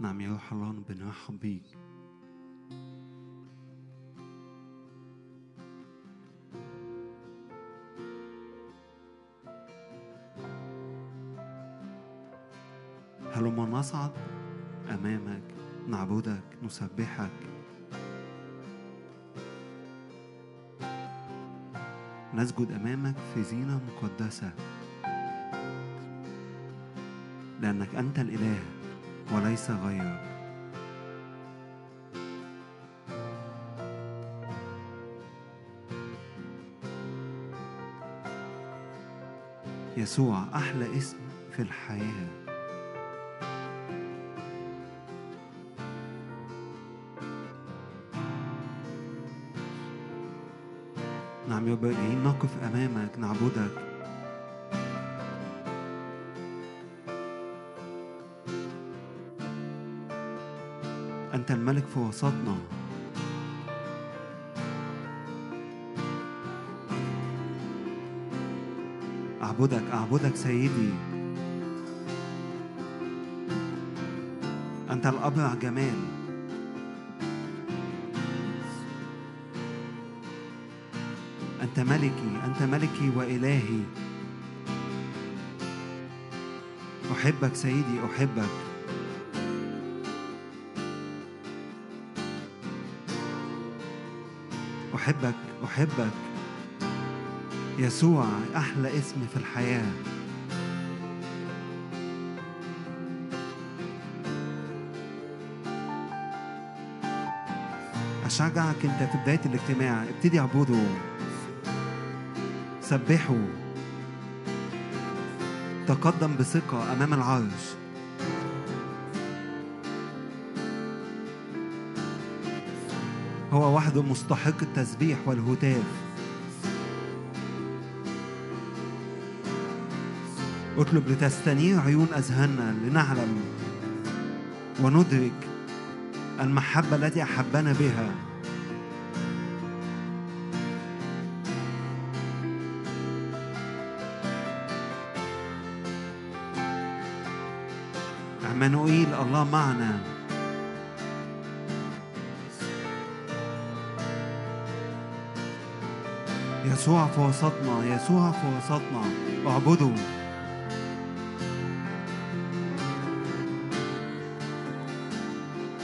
نعم يا روح الله بنرحب بيك هلما نصعد؟ أمامك نعبدك نسبحك. نسجد أمامك في زينة مقدسة. لأنك أنت الإله. وليس غيرك يسوع أحلى اسم في الحياة. نعم يا نقف أمامك نعبدك. أنت الملك في وسطنا. أعبدك أعبدك سيدي. أنت الأبرع جمال أنت ملكي أنت ملكي وإلهي. أحبك سيدي أحبك. أحبك أحبك. يسوع أحلى اسم في الحياة. أشجعك أنت في بداية الاجتماع. ابتدي اعبده سبحه تقدم بثقة أمام العرش. هو وحده مستحق التسبيح والهتاف. اطلب لتستنير عيون أذهاننا لنعلم وندرك المحبة التي أحبنا بها. عمانوئيل الله معنا. يسوع في وسطنا يسوع في وسطنا اعبدوا.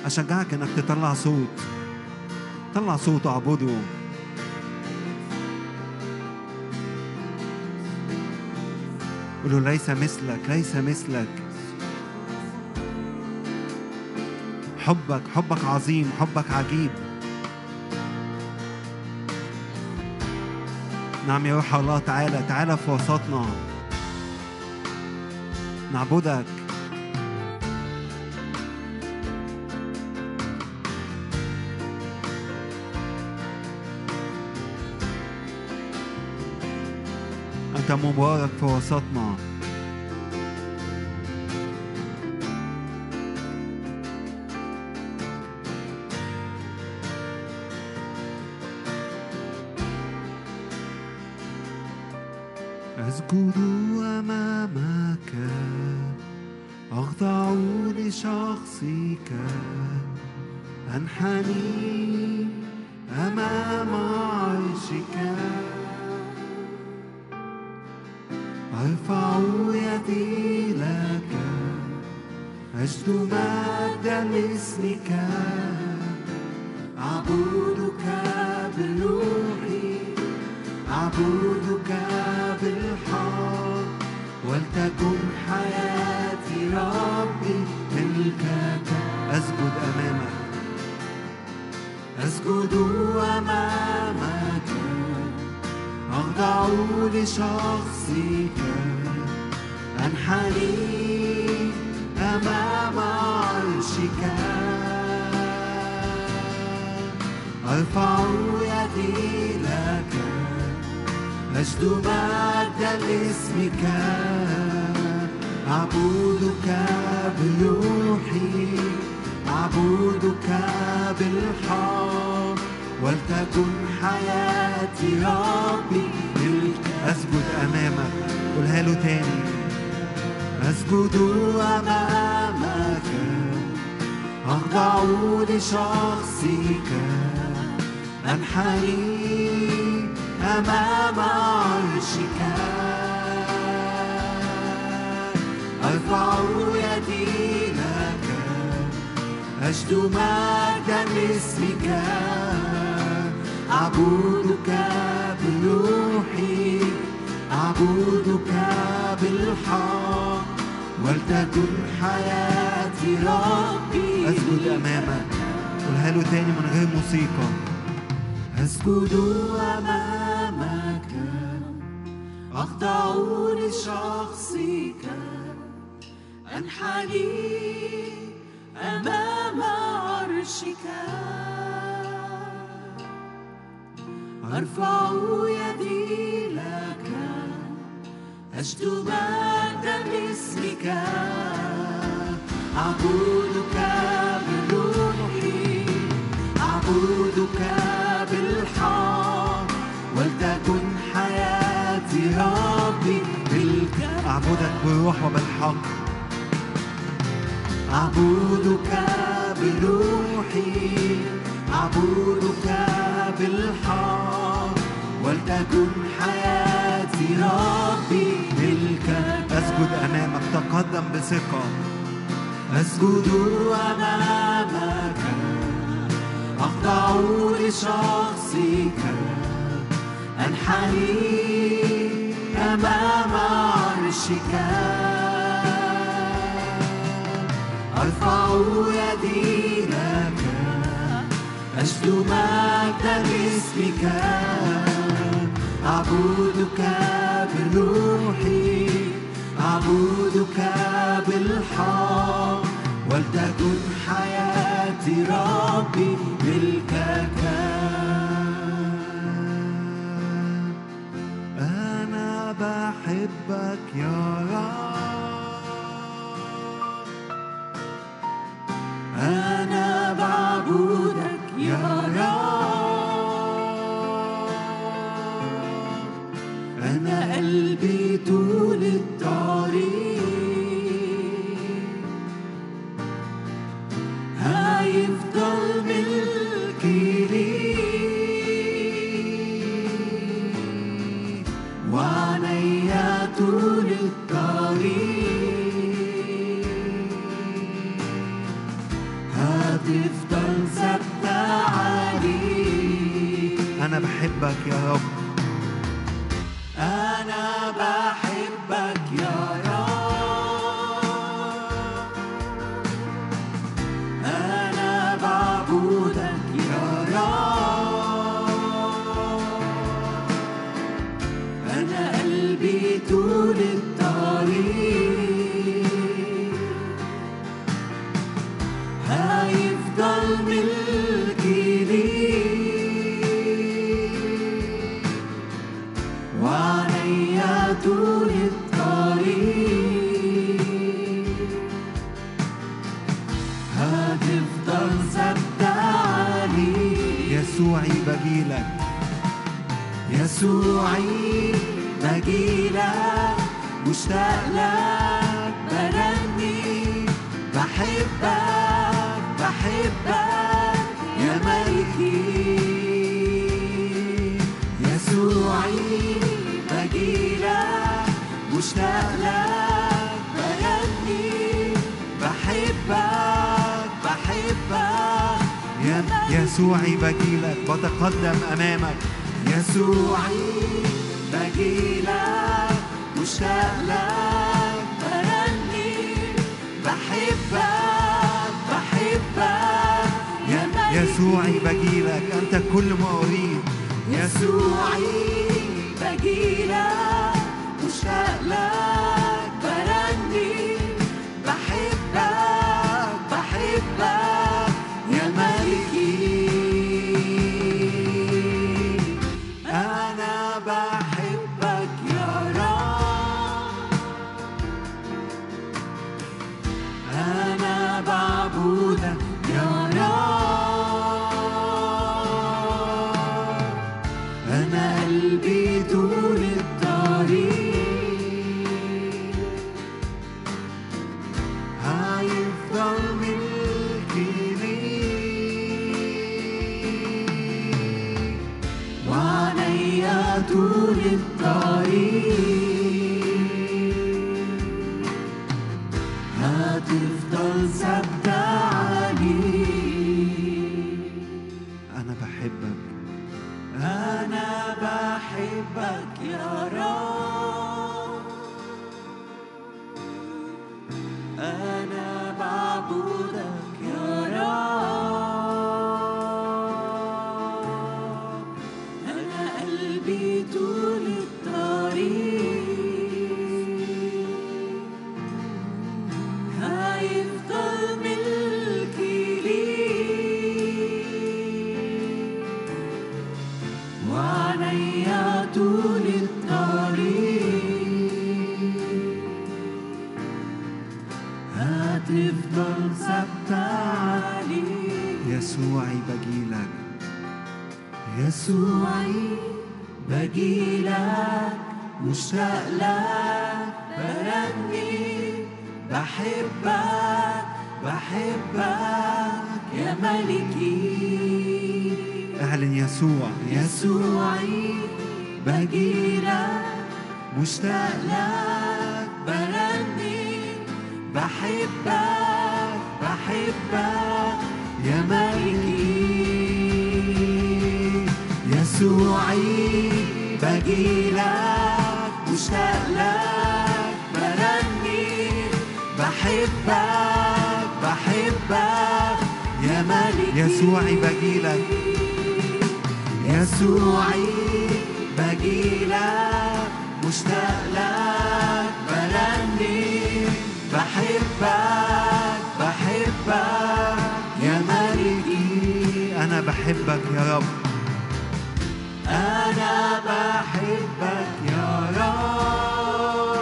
أشجعك إنك تطلع صوت. طلع صوت اعبده قول له ليس مثلك ليس مثلك. حبك حبك عظيم حبك عجيب. نعم يا روح الله تعالى تعالى في وسطنا. نعبدك. أنت مبارك في وسطنا. أعبدك بالروح وبالحق. أعبدك بروحي. أعبدك بالحق. ولتكن حياتي ربي ملكك أسجد أمامك تقدم بثقة. أسجد أمامك. أخضع لشخصك. أنحني. أمام عرشك. أرفع يدي لك. أجد مجدا لاسمك أعبدك بروحي أعبدك بالحق. ولتكن حياتي ربي ملكك بحبك يا رب. أنا بعبدك يا رب. أنا قلبي طول الطريق. بحبك يا رب. أنا بحبك يسوعي بجيلك مشتاق لك برني بحبك بحبك يا ملكي. يسوعي بجيلك مشتاق لك برني بحبك بحبك يا يسوعي بجيلك بتقدم أمامك. يسوعي بجيلك مشتاق لك برني بحبك بحبك. يا ملكي يسوعي بجيلك أنت كل ما أريد يسوعي بجيلك مشتاق لك برني بحبك بحبك. بحبك يا رب. أنا بحبك يا رب.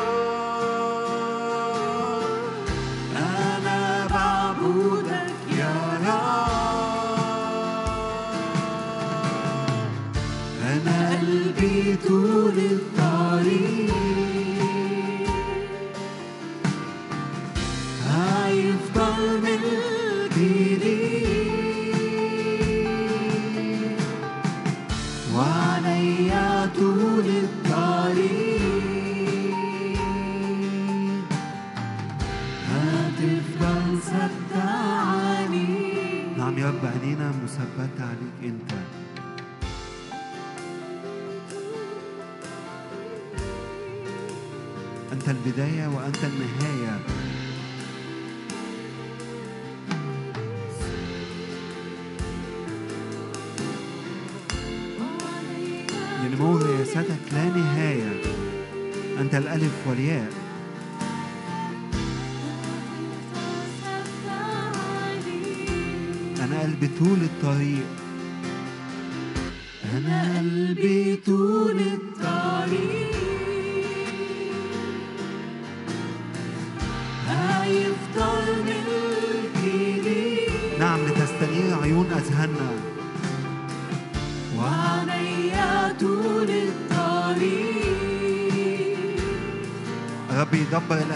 أنا بعبدك يا رب. أنا قلبي طول الطريق. هيفضل ملكي البداية وأنت النهاية. يعني ينمو رياستك لا نهاية. أنت الألف والياء. أنا قلبي طول الطريق.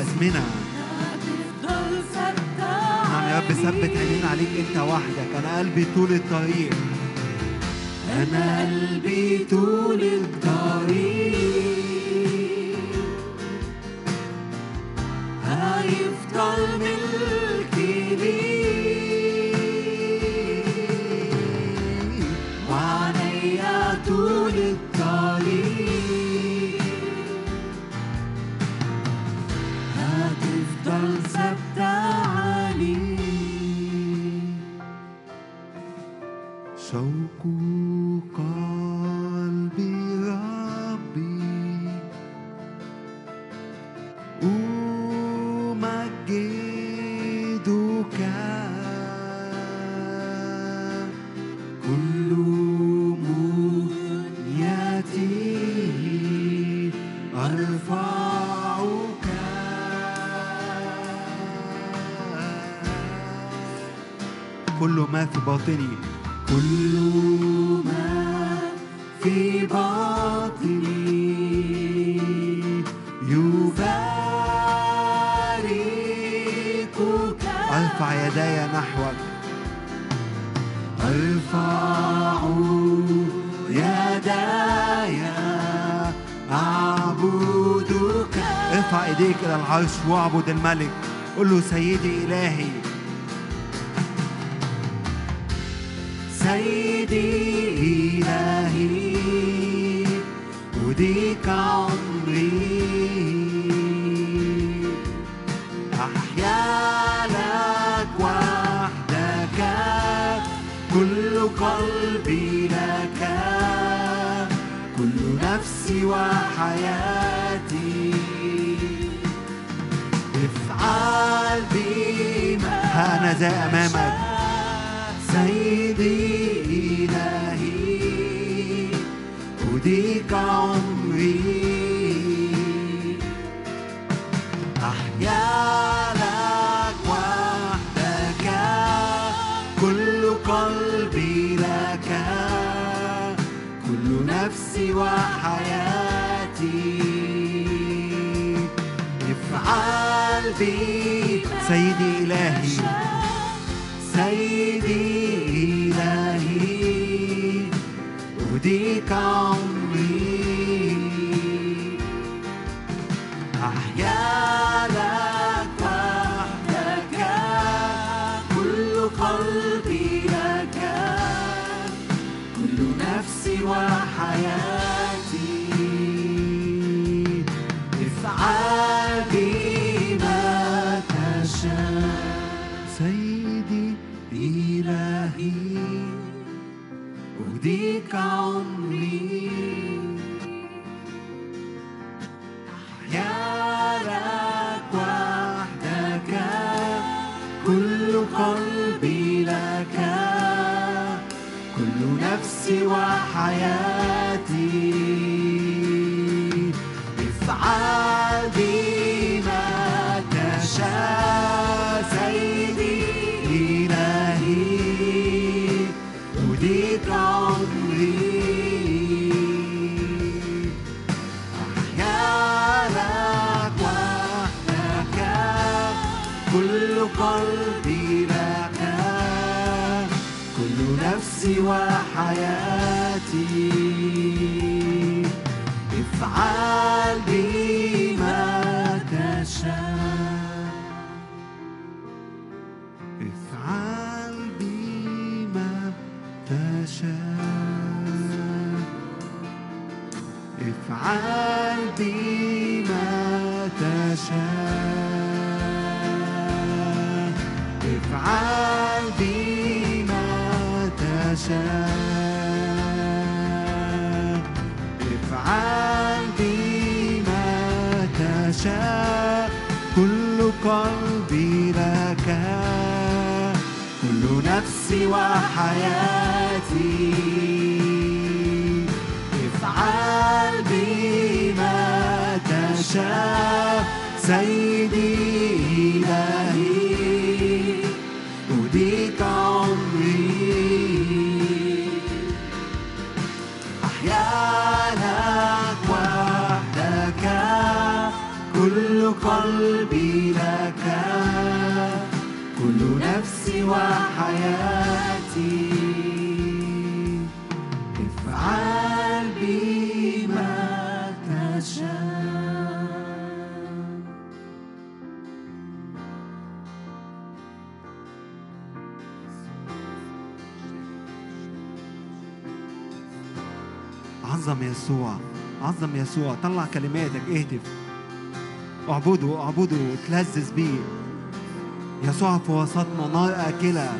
اسمنا نعم يا رب ثبت عينينا عليك أنت وحدك. أنا قلبي طول الطريق. أنا قلبي طول واعبد الملك. قل له سيدي إلهي. سيدي إلهي أديك عمري. أحيا لك وحدك كل قلبي لك كل نفسي وحياتي. ها أنا ذا أمامك. سيدي إلهي. أديك عمري. أحيا لك وحدك. كل قلبي لك. كل نفسي وحياتي. افعل بي سيدي إلهي. سيدي إلهي. أهديك عمري. أهديك عمري أحيا لك وحدك كل قلبي لك كل نفسي وحياتي نفسي وحياتي نفسي وحياتي. افعل بي ما تشاء سيدي إلهي. أهديك عمري. أحيا لك وحدك. كل قلبي لك. كل نفسي وحياتي عظم يسوع. عظم يسوع. طلع كلماتك اهتف اعبده اعبده وتلذذ بيه. يسوع في وسطنا نار آكلة.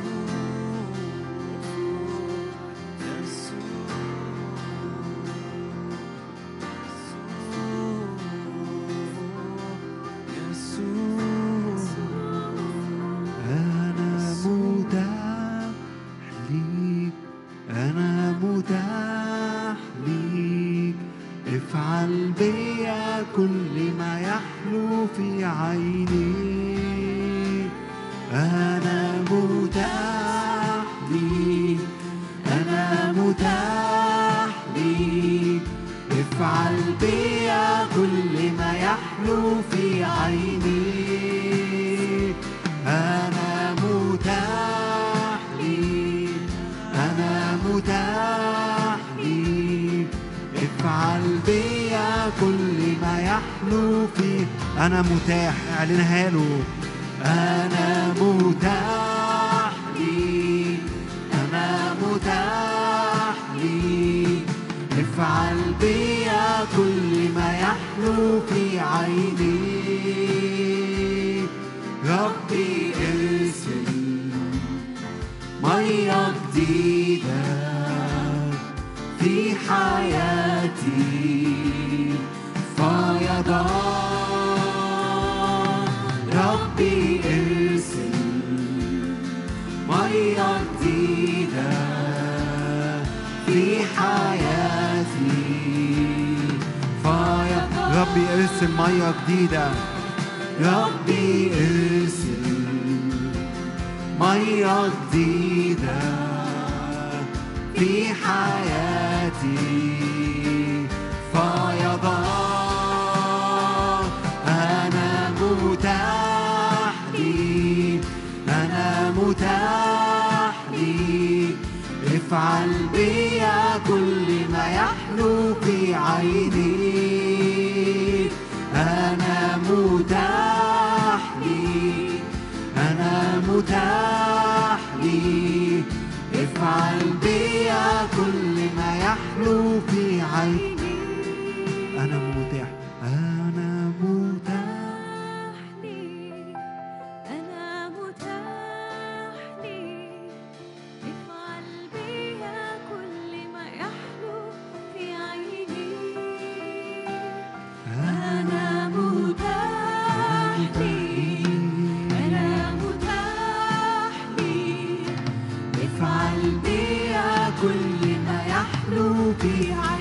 be high.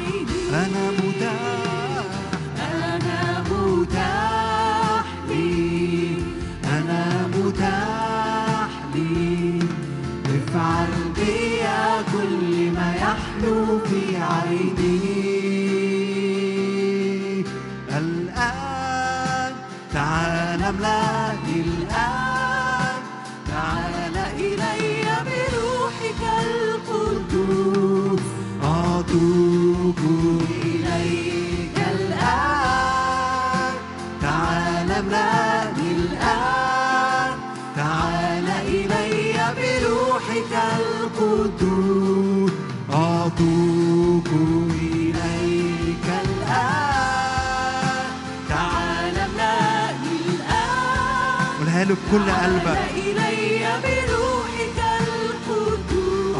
بملك كل قلبك.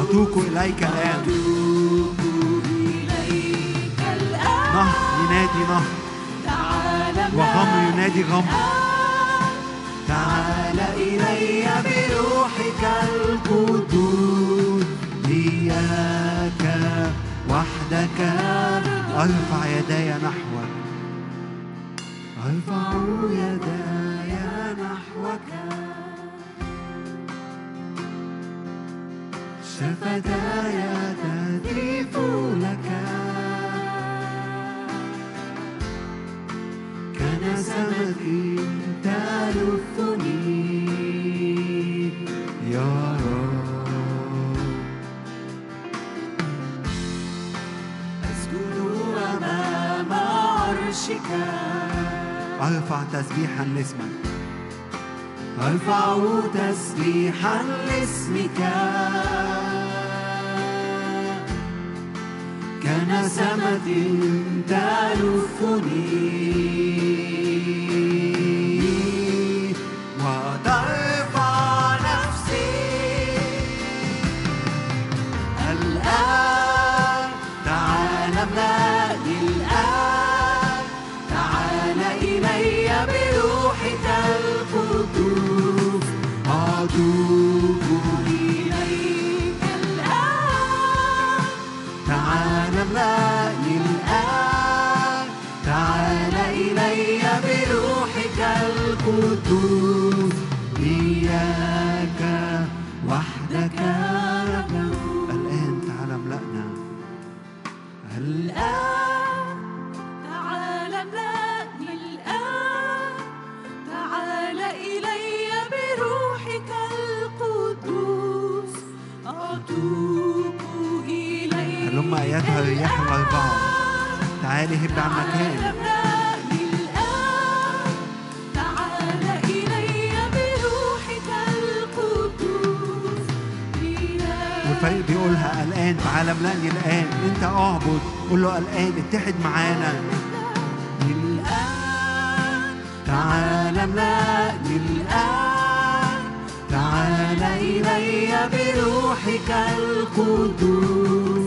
أتوق إليك الآن. نهر ينادي نهر. وغمر ينادي غمر تعال إلي بروحك القدوس إياك وحدك. أرفع يدي نحوك. أرفع يدي شفتاي تهتف لك كنسمتي تلفني. يا رب. أسجد أمام عرشك. أرفع تسبيحا لاسمك. أرفع تسبيحا لاسمك. Ya na sama tinta. يذهب يحوى بعض تعالي هب عن مكان والفريق بيقولها الآن تعال املأني الآن. أنت أعبد. قول له الآن اتحد معانا. تعال املأني الآن. تعال إلي بروحك القدوس.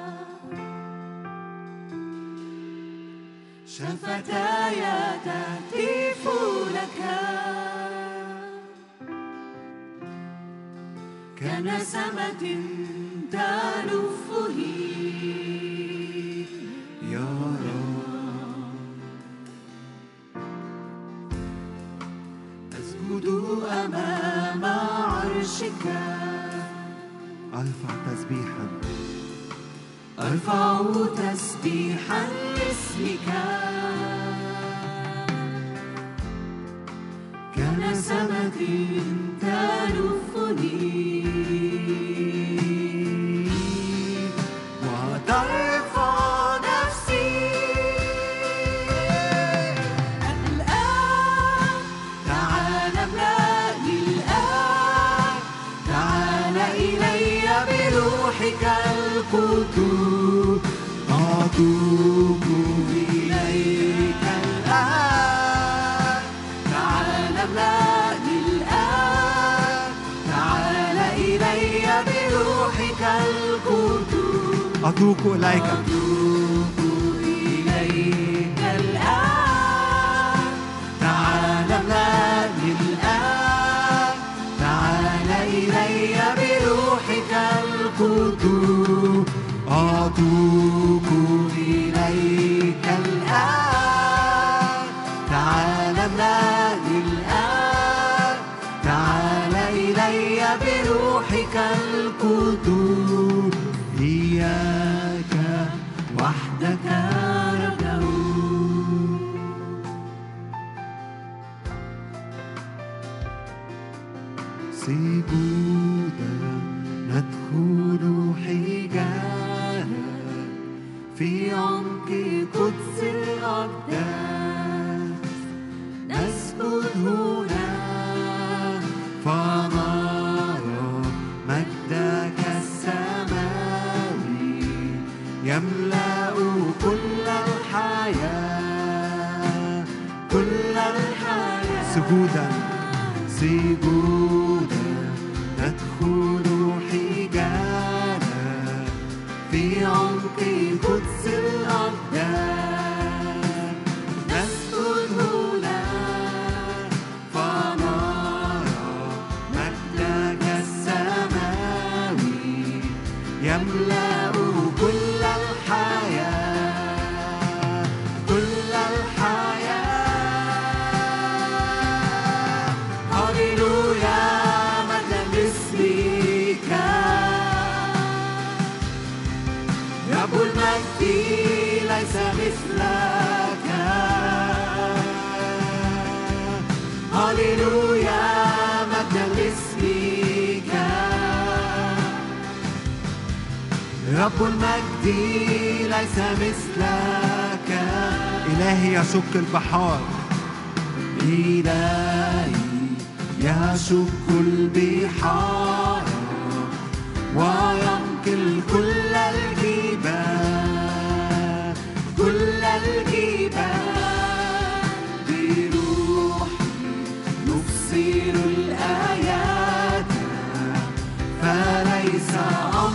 شفتاي تهتف لك كنسمة تلفني يا رب أسجد أمام عرشك. أرفع تسبيحا. أرفع تسبيحا لاسمك كنسمة تلفني. وترفع أتوق إليك إليك الآن تعال تعال إلي بروحك القدوس سجودا سجودا ندخل حجالا في عمق قدس الأقدام رب المجد ليس مثلك. إلهي يشق البحار. إلهي يشق البحار. وينقل كل الجبال كل الجبال بروحي. نبصر الآيات فليس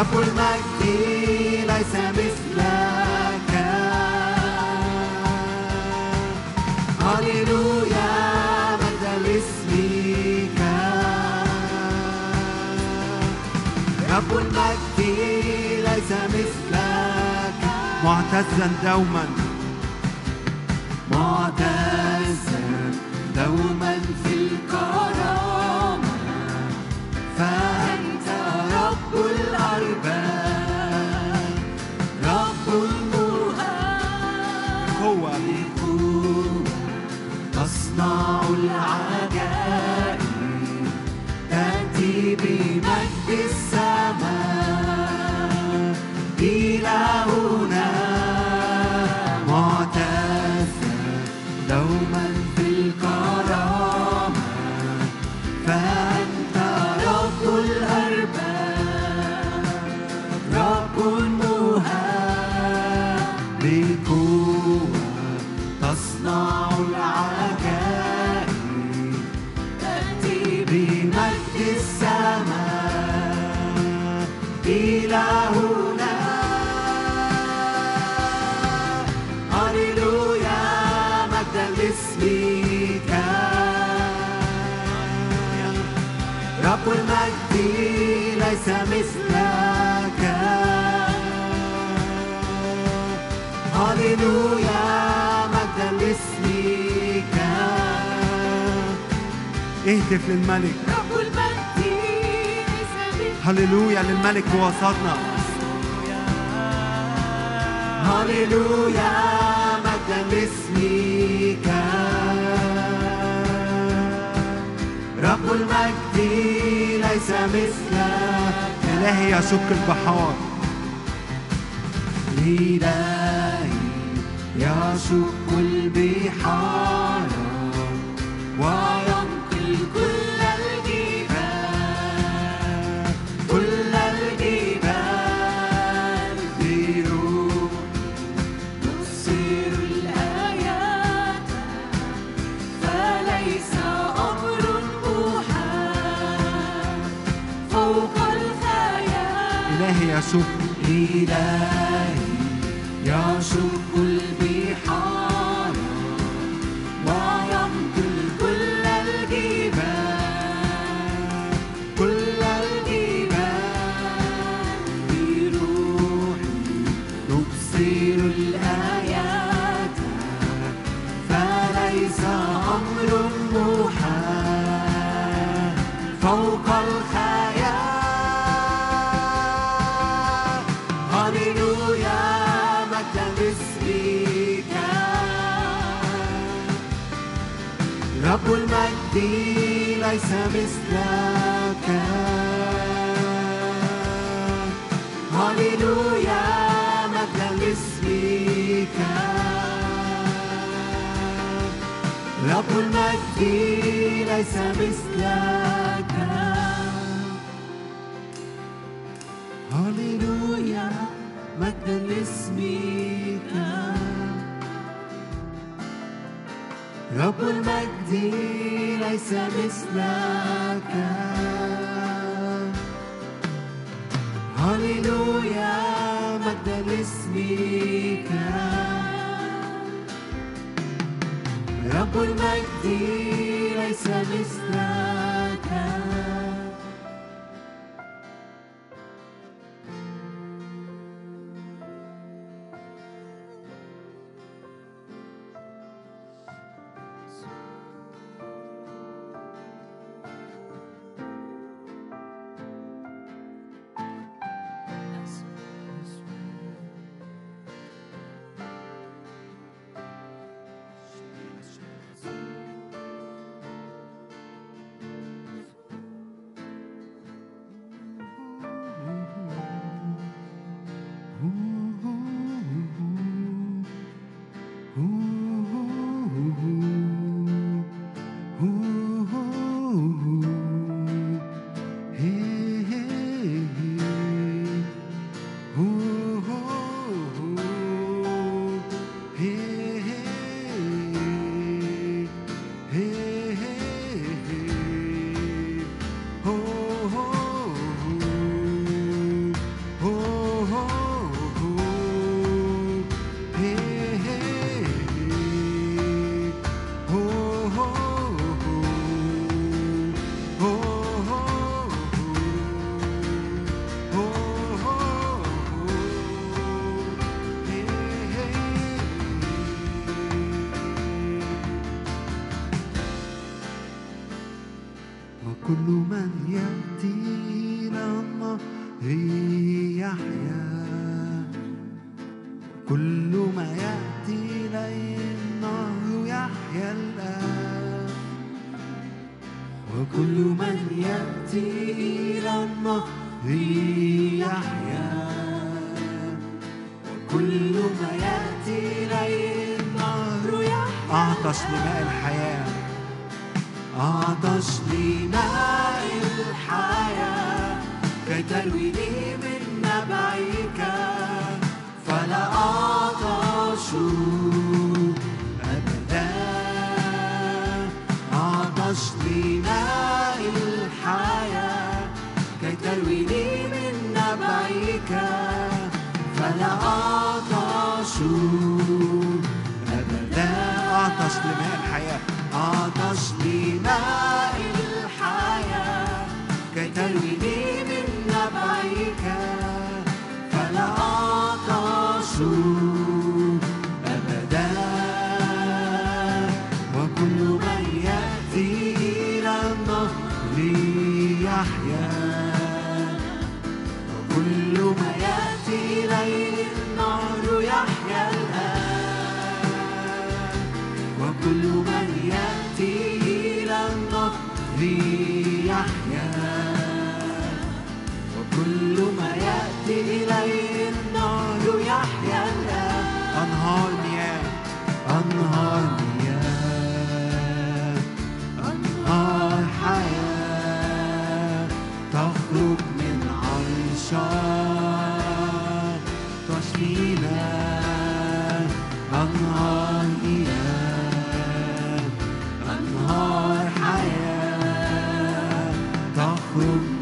رب المجد ليس مثلك. هللويا مجد لاسمك رب المجد ليس مثلك. معتزا دوما. معتزا دوما في الكرامة تصنع العجائب. تأتي بمجد السماء. إلهنا معتزا دوما في الكرامة. فأنت رب الأرباب. رب المهاب مثلك. هللويا مجدا لاسمك اهتف للملك. رب المجد هللويا للملك بوسطنا هللويا مجدا لاسمك رب المجد ليس مثلك. إلهي يشك البحار. إلهي يشق البحار. الخيال إلهي يشك إلهي يشق البحار المجد ليس مثلك هللويا مجدا لاسمك رب المجد ليس مثلك هللويا مجدا لاسمك رب المجد ليس مثلك. هللويا مجدا لاسمك. رب المجد ليس مثلك.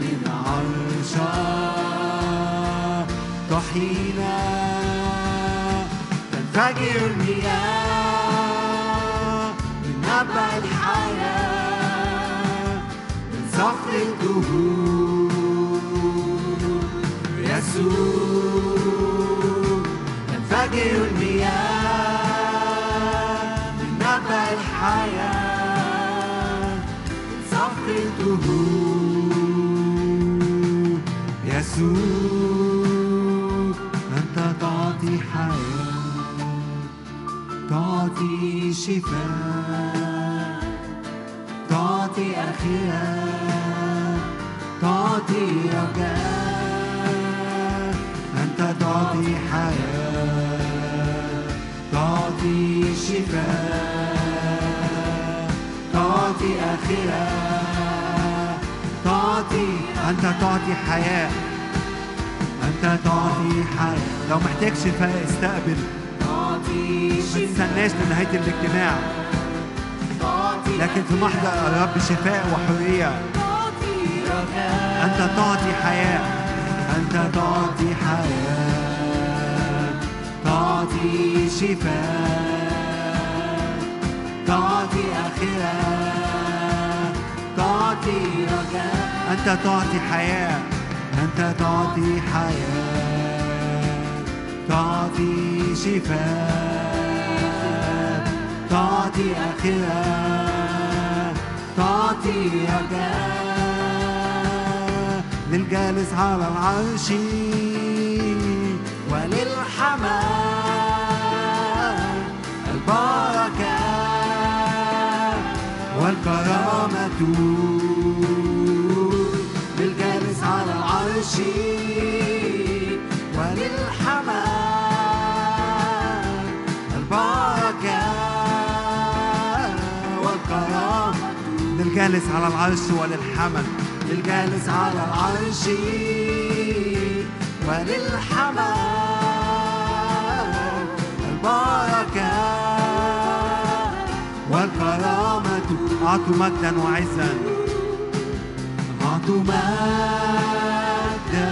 من عرشك تحيينا. تنفجر المياه من نبع الحياة من صخر الدهور. يسوع تنفجر أنت تعطي حياة تعطي شفاء تعطي أخيرا تعطي رجاء أنت تعطي حياة تعطي شفاء تعطي آخرة تعطي أنت تعطي حياة. أنت تعطي حياة. لو محتاج شفاء استقبل تعطي ما تستناش لنهاية الاجتماع. لكن في محضر الرب شفاء وحرية. أنت تعطي حياة. أنت تعطي حياة. تعطي شفاء. تعطي آخرة. تعطي رجاء أنت تعطي حياة. أنت تعطي حياة تعطي شفاء تعطي آخرة تعطي رجاء للجالس على العرش وللحمام البركة والكرامة. للجالس على العرش وللحمل. للجالس على العرش وللحمل. البركة والكرامة. أعطوا مجدا وعزا. أعطوا مجدا.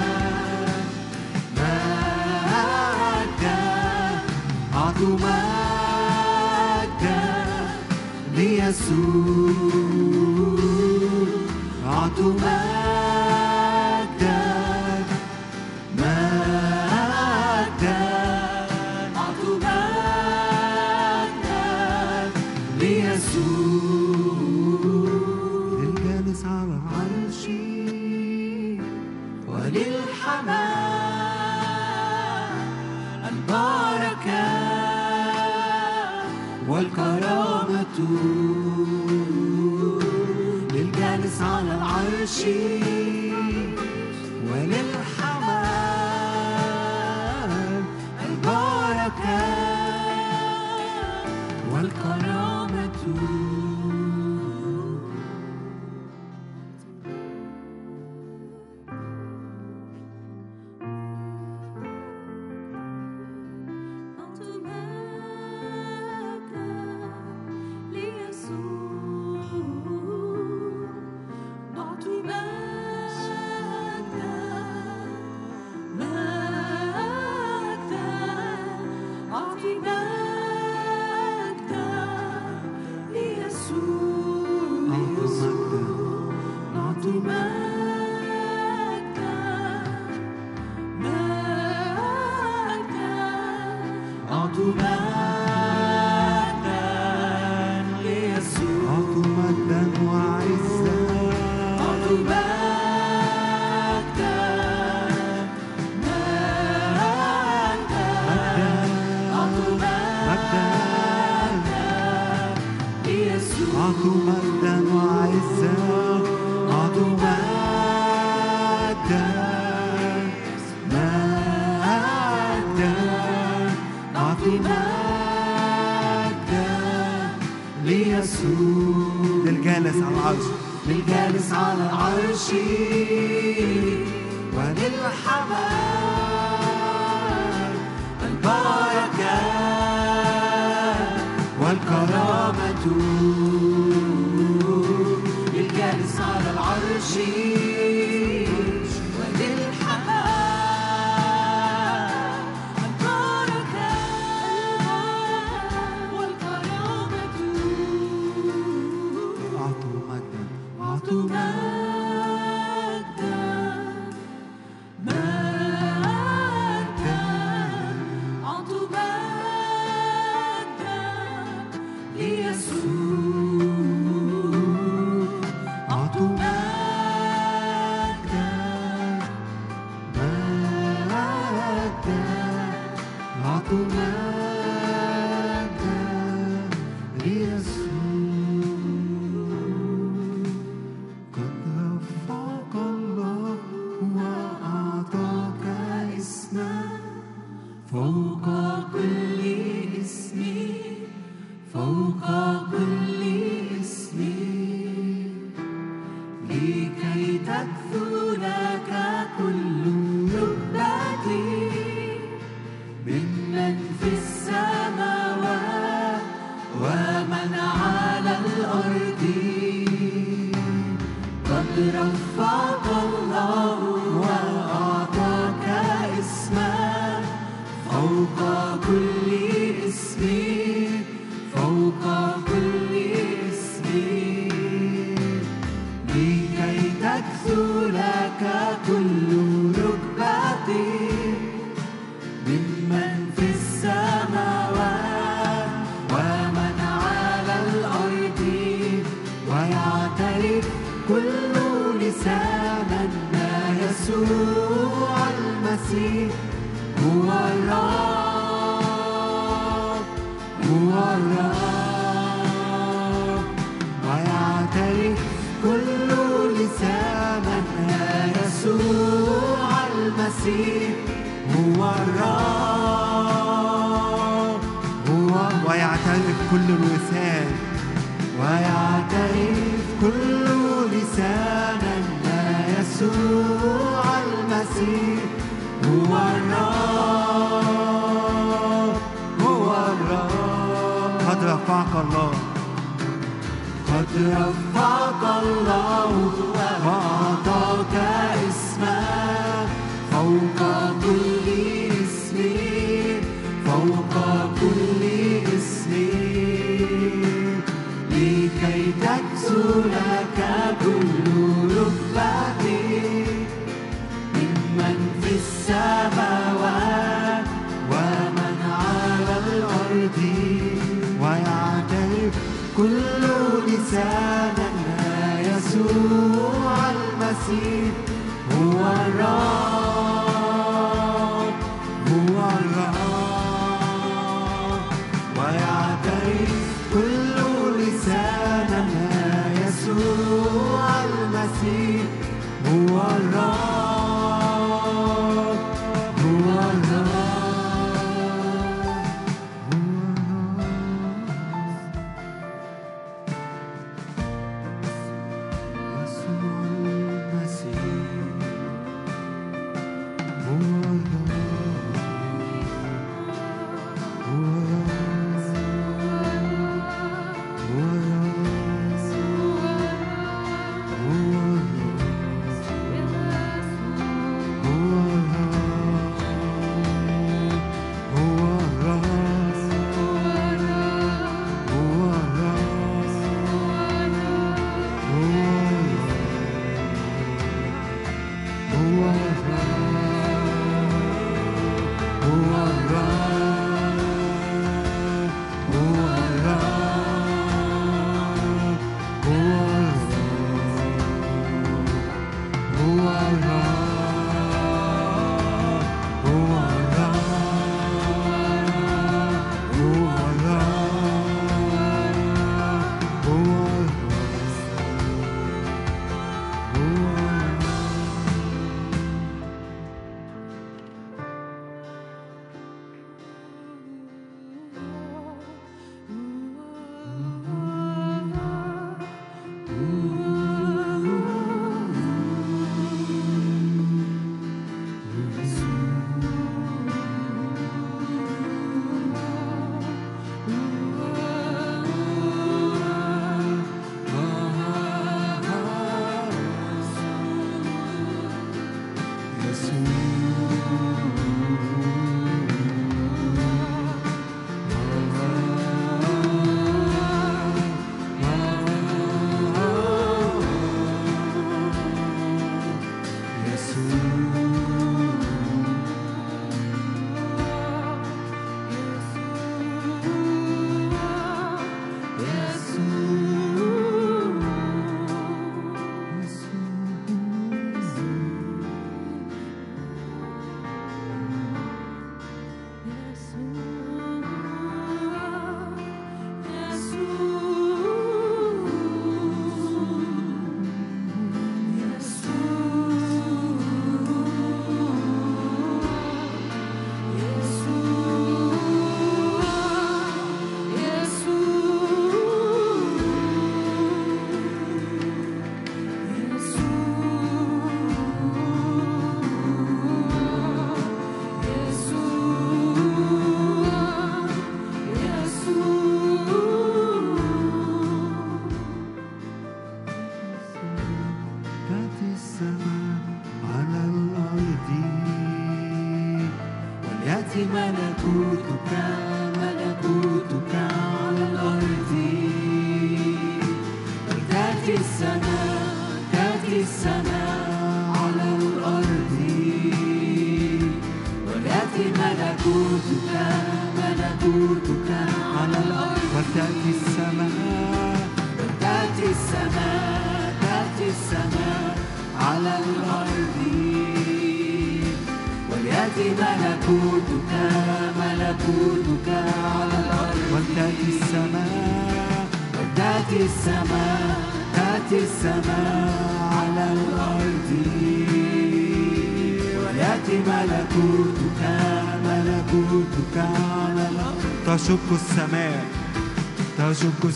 مجدا. أعطوا مجدا. ليسوع. رفعت مجدك مجدك أعط مجدك ليسوع الجالس على عرشي. وللحمام البركة والكرامة. على العرش وللحمام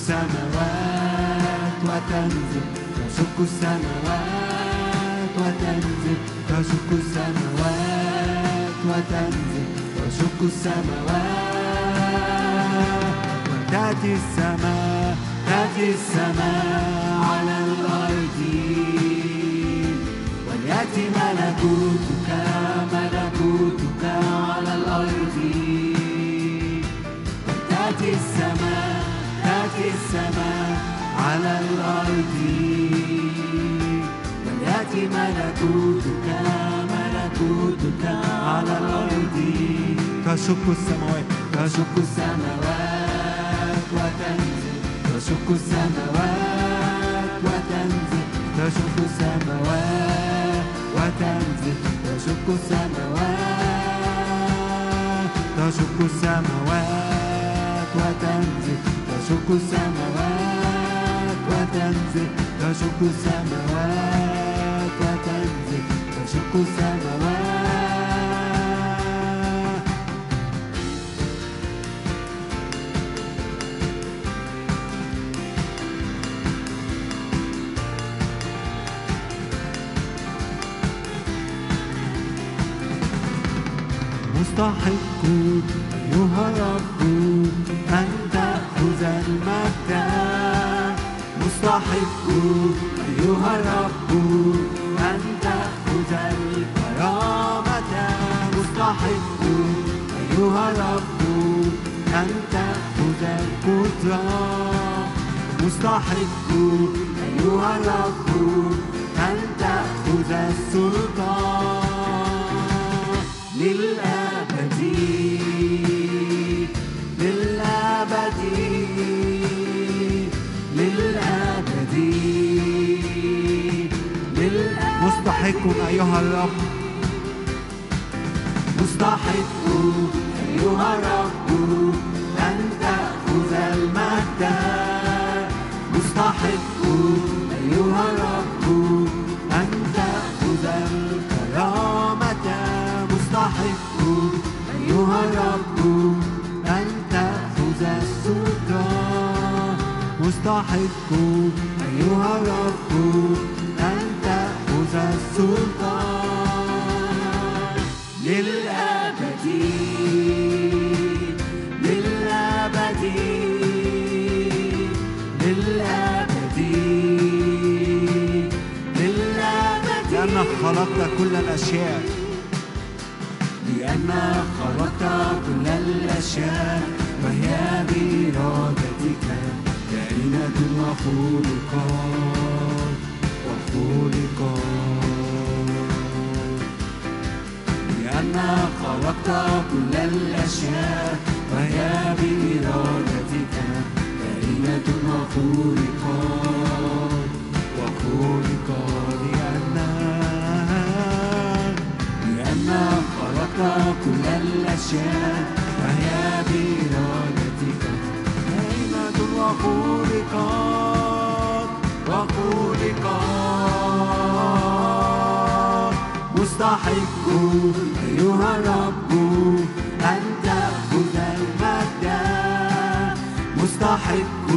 Summer. السماء على الأرض. وليأتي ملكوتك ملكوتك على الأرض. تشق السماوات. تشق السماوات وتنزل. تشق السماوات وتنزل. تشق السماوات وتنزل. تشق السماوات. تشق السماوات وتنزل. 食様はパタンゼ多食様はパタンゼ多食様はモスターハイ مستحق. أيها الرب أن تأخذ الكرامة مستحق أيها الرب مستحق أيها الرب أن تأخذ المجد مستحق أيها الرب أن تأخذ الكرامة. مستحق أيها الرب أن تأخذ السلطان مستحق أيها الرب خلقت كل الأشياء. لأنك خلقت كل الأشياء. وهي بإرادتك. كائنة وخلقت وخلقت خلقت كل الأشياء وهي بإرادتك كائنة وخلقت وخلقت لأنك لأنك خلقت كل الأشياء وهي بإرادتك كائنة وخلقت وخلقت مستحق أيها الرب أن تأخذ المجد مستحق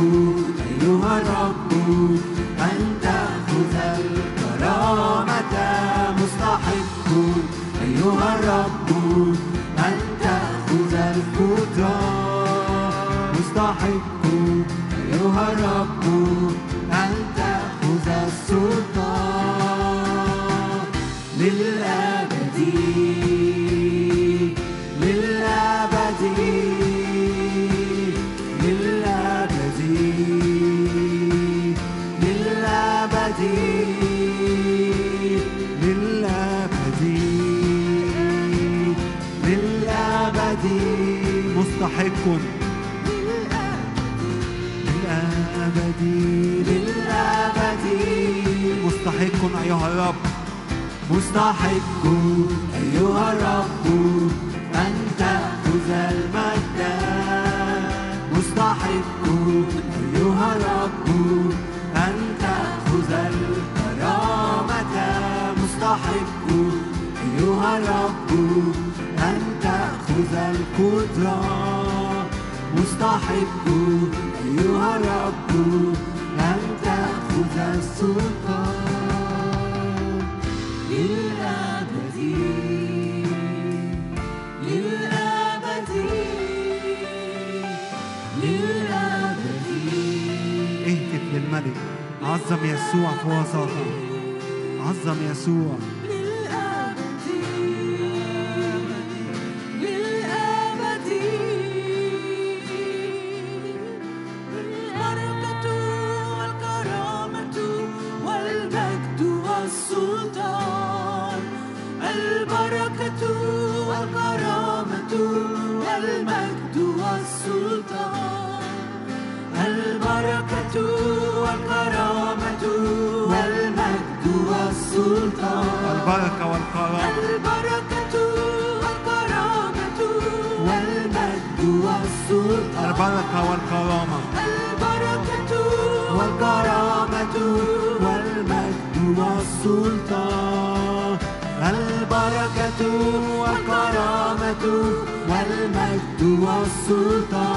أيها الرب أن تأخذ الكرامة. مستحق أيها الرب أن تأخذ القدرة مستحق أيها الرب مستحق للأبد. للأبد. مستحق أيها الرب. مستحق أيها الرب. أن تأخذ المجد مستحق أيها الرب. أن تأخذ الكرامة. مستحق أيها الرب. أن تأخذ القدرة. مستحق أيها الرب أن تأخذ السلطان للأبد. للأبد. للأبد. اهتف للملك. عظم يسوع في وسطك عظم يسوع. nosso Pai.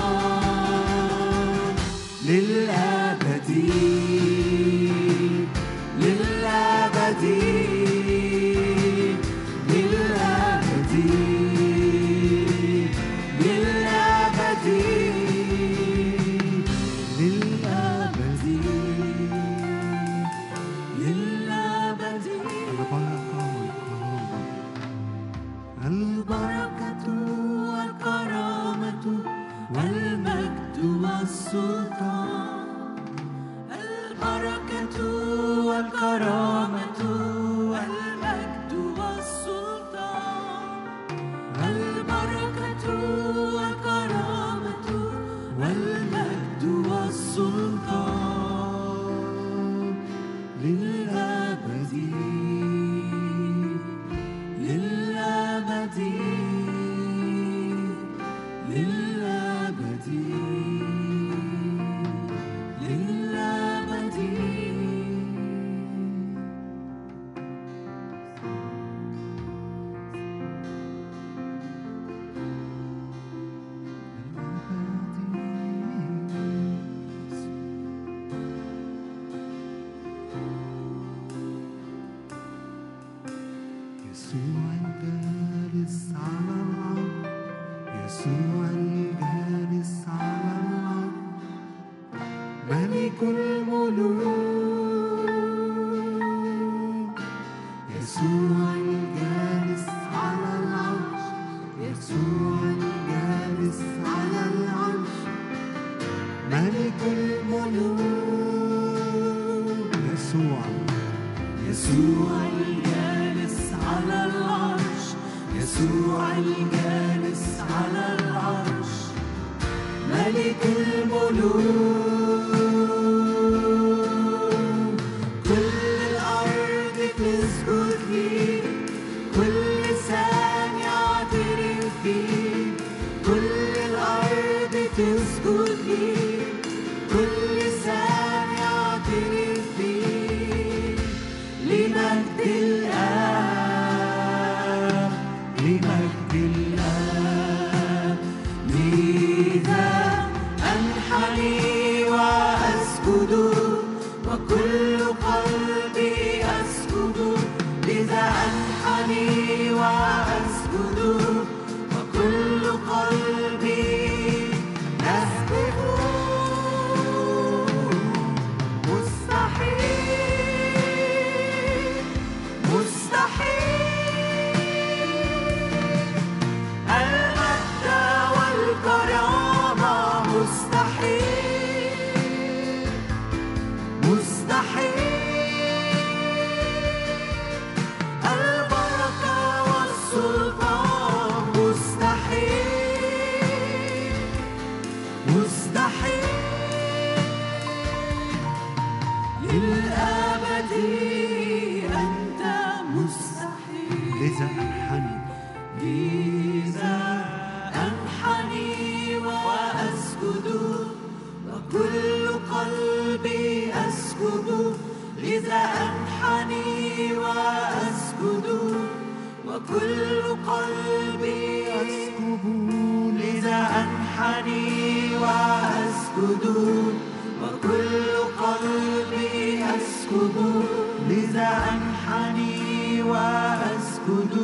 لذا أنحني وأسجد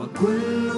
وكل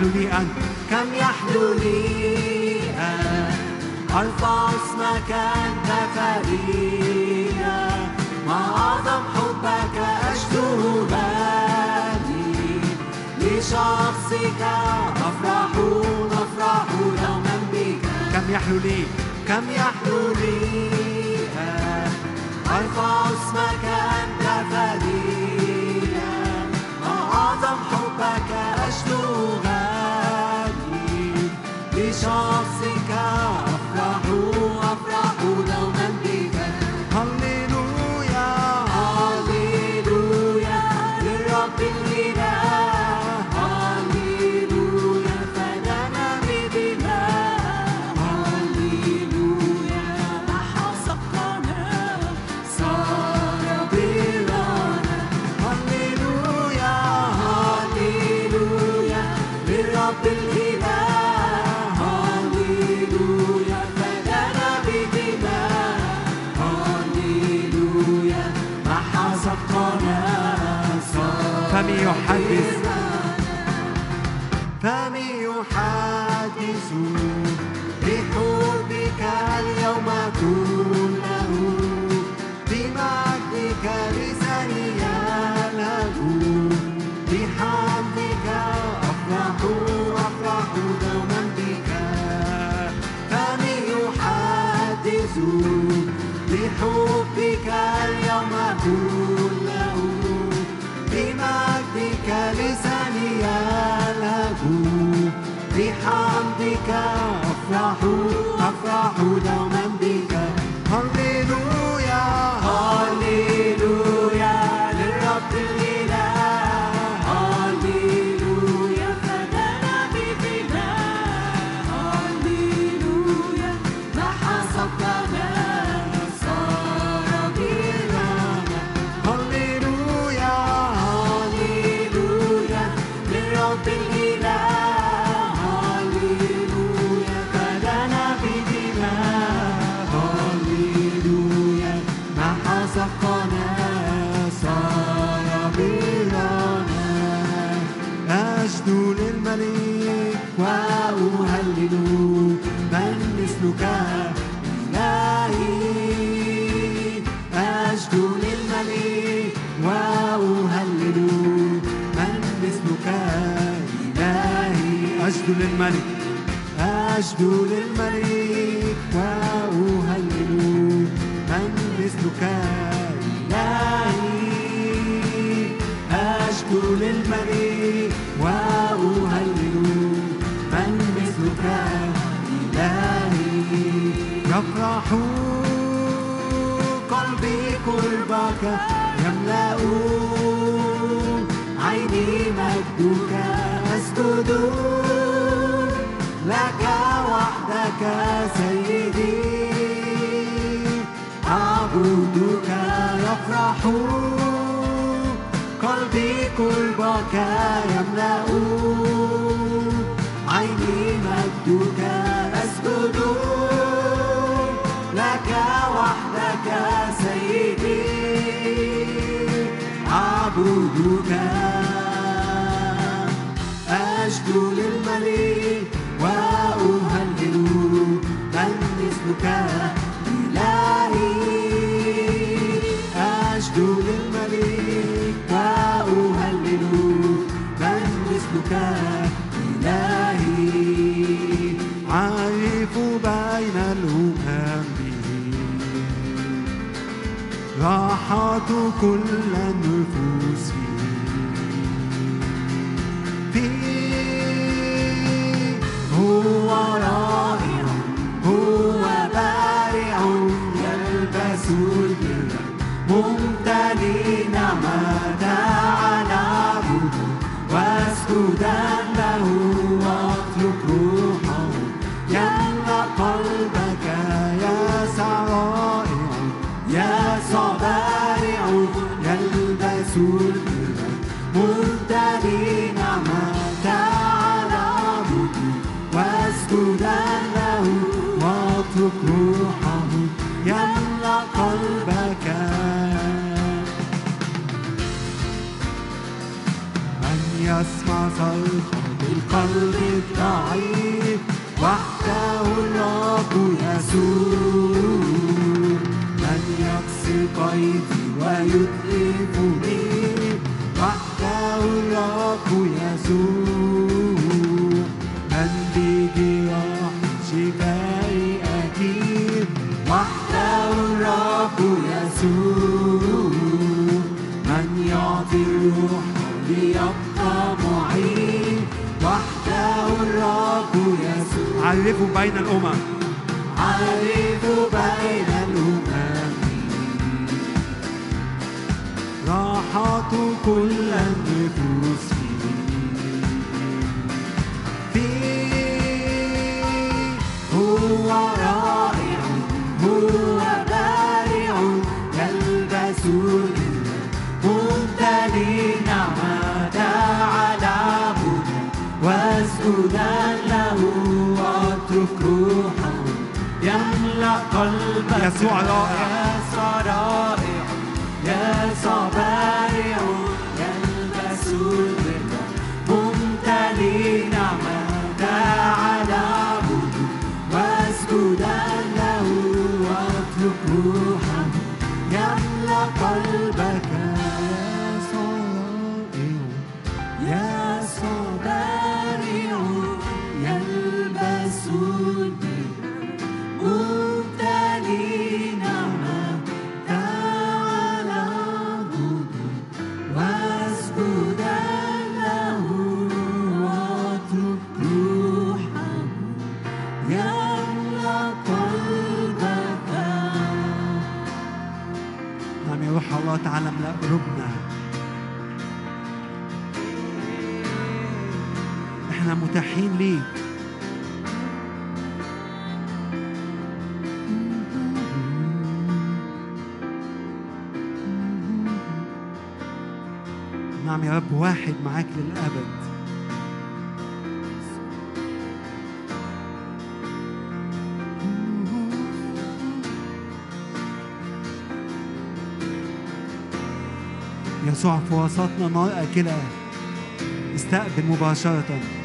يحلو لي أن. كم يحلو لي أن؟ أرفع اسمك أنت فريدة ما أعظم حبك أشكو لي لشخصك أفرح نفرح يوما بك. كم يحلو لي؟ كم يحلو لي؟ يحدث. فمي يحدث بحبك اليوم كله. بمجدك لساني له بحمدك أفرح أفرح دوما بك فمن يحدث بحبك 不到。للملك أسجد للملك وأهلل من مثلك إلهي أشكو للملك قربك يملأ عيني مجدك أسجد لك وحدك سيدي. أعبدك يفرح قلبي قربك يملأ عيني مجدك أسجد أعبدك. أشكو للملك وأهلل من مثلك إلهي. أشكو للملك وأهلل من مثلك إلهي. عارف بين الأمم راحة كل النفوس هو رائع صرخة القلب الضعيف وحده يسوع. من يكسر قيدي ويتلفني وحده الرب يسوع. عرفوا بين الأمم. عارف بين الأمم. راحة كل النفوس. فيه هو رائع هو قلبك يسوع رائع. معاك للأبد. يسوع في وسطنا نار أكلة. استقبل مباشرة.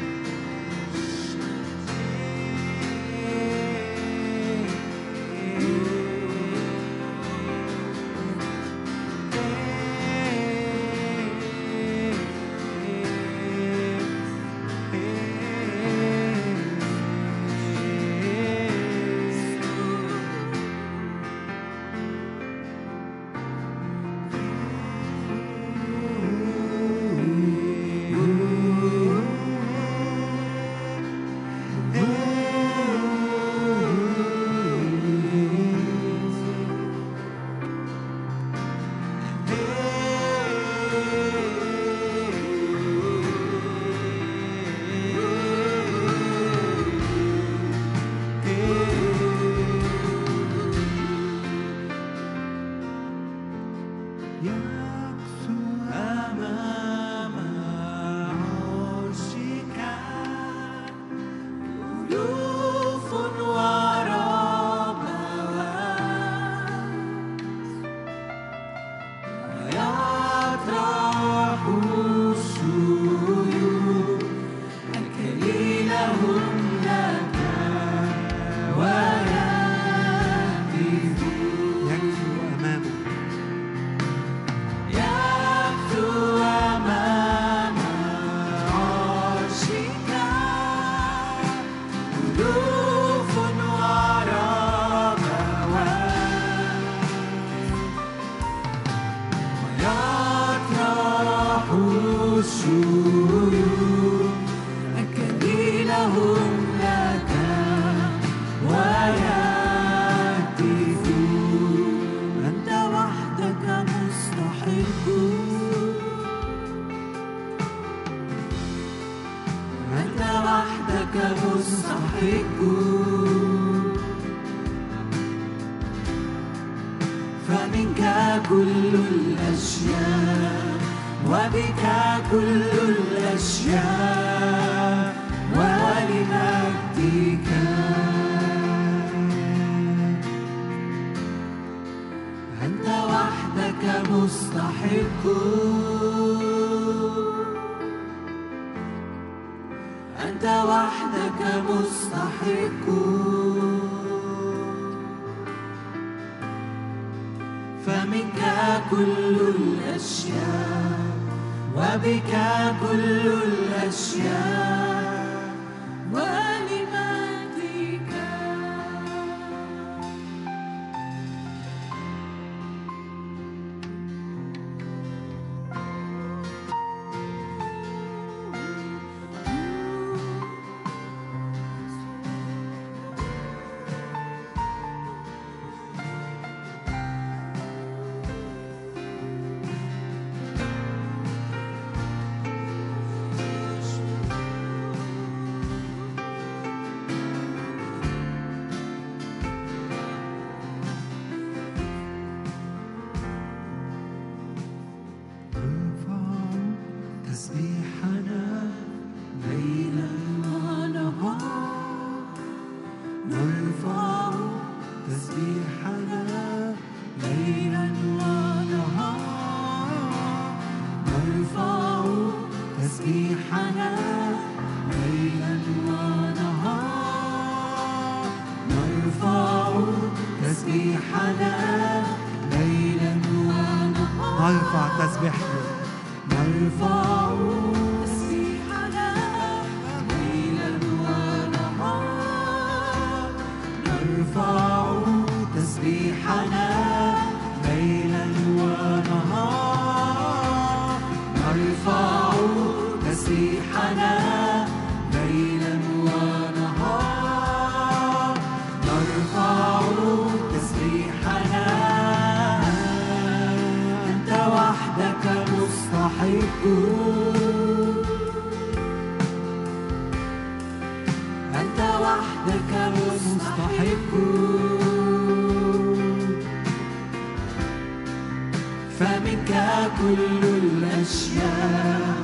فمنك كل الأشياء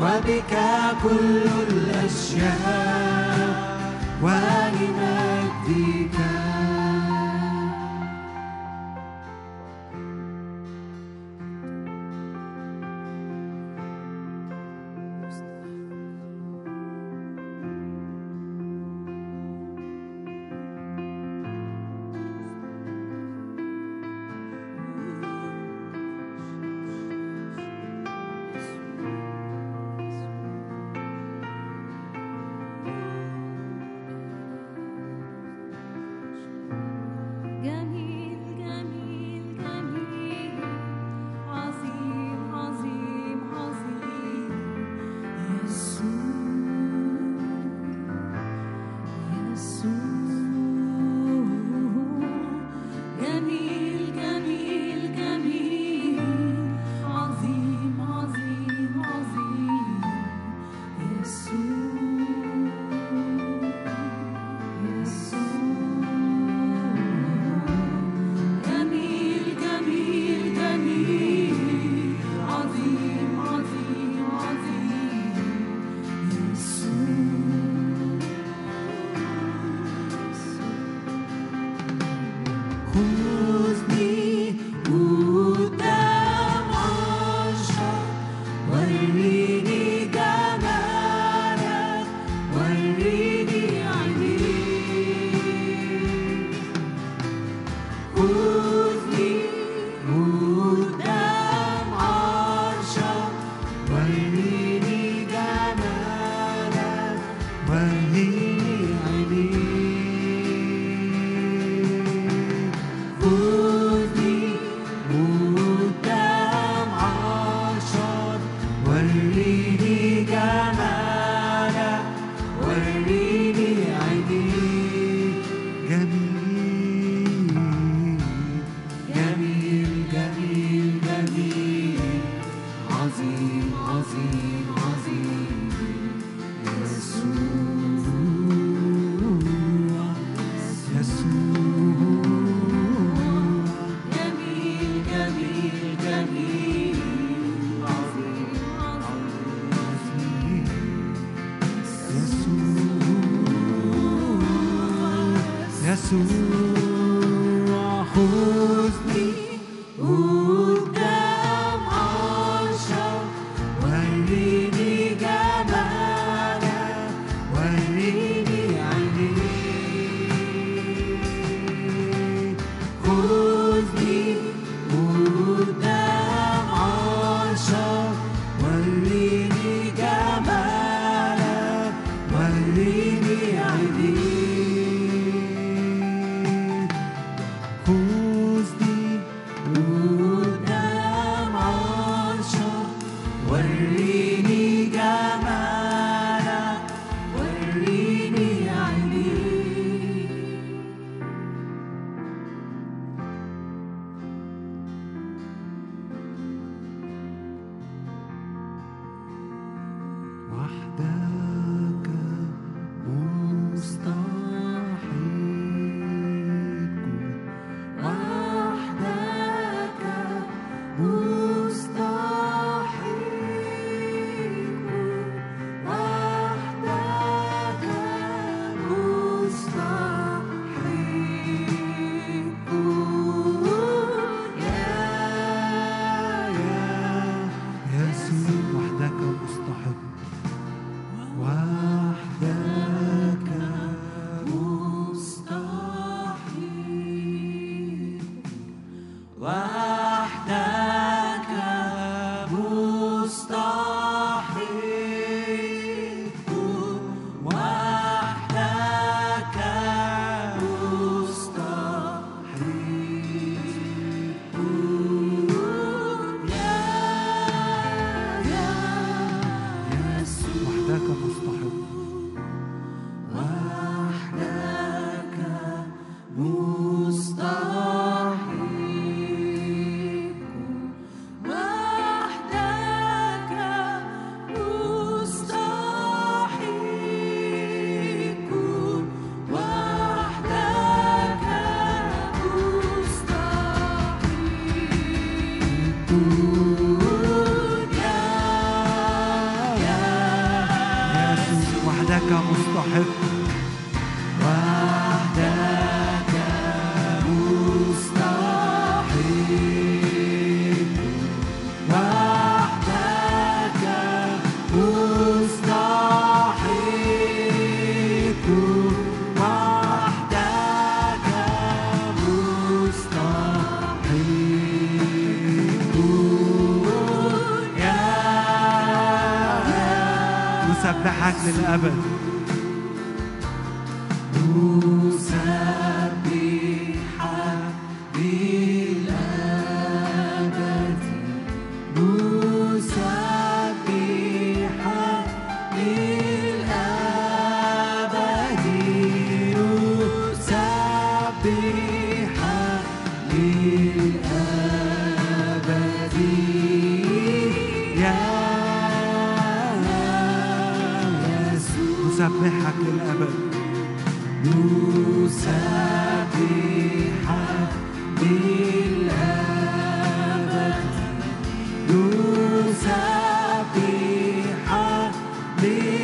وبك كل الأشياء. ولمجدك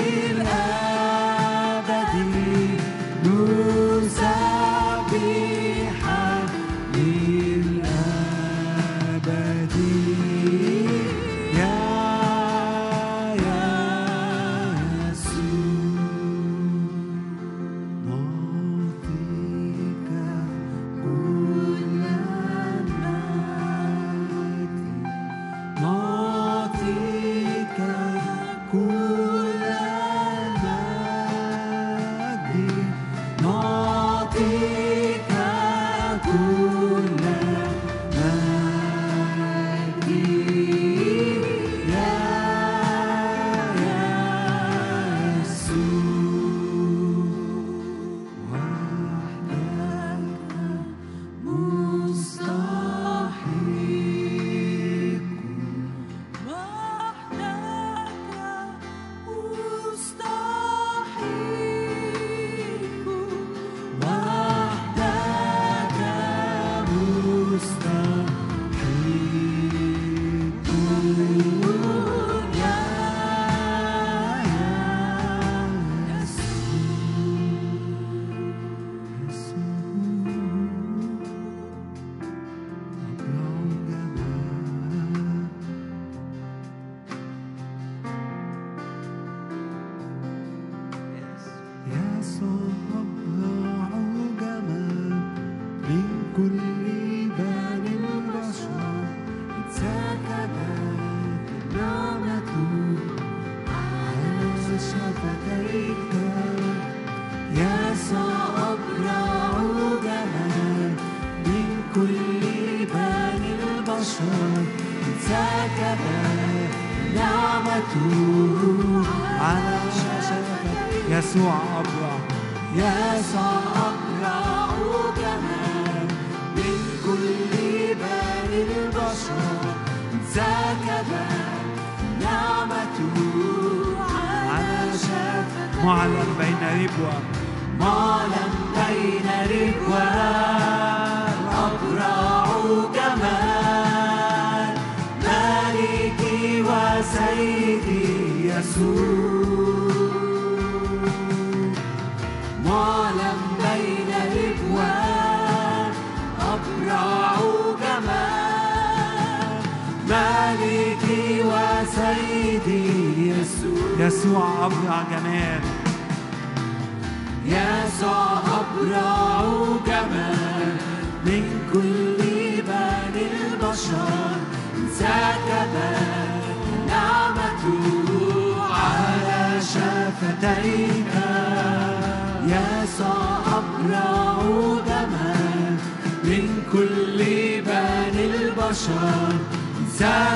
للأبد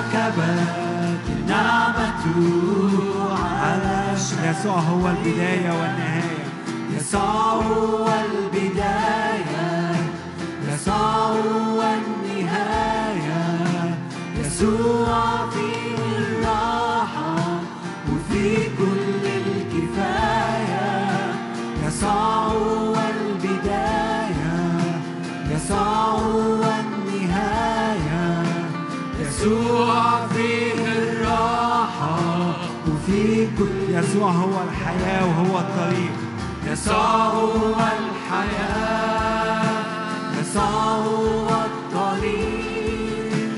انسكبت نعمته على يسوع هو البداية والنهاية. يسوع هو البداية. يسوع هو النهاية. يسوع فيه الراحة وفي كل الكفاية. يسوع هو البداية. يسوع هو يسوع فيه الراحة وفي كل يسوع هو الحياة وهو الطريق. يسوع هو الحياة. يسوع هو الطريق.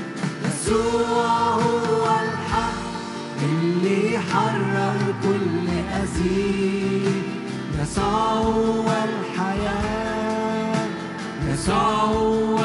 يسوع هو الحق اللي حرر كل أسير يسوع هو الحياة. يسوع هو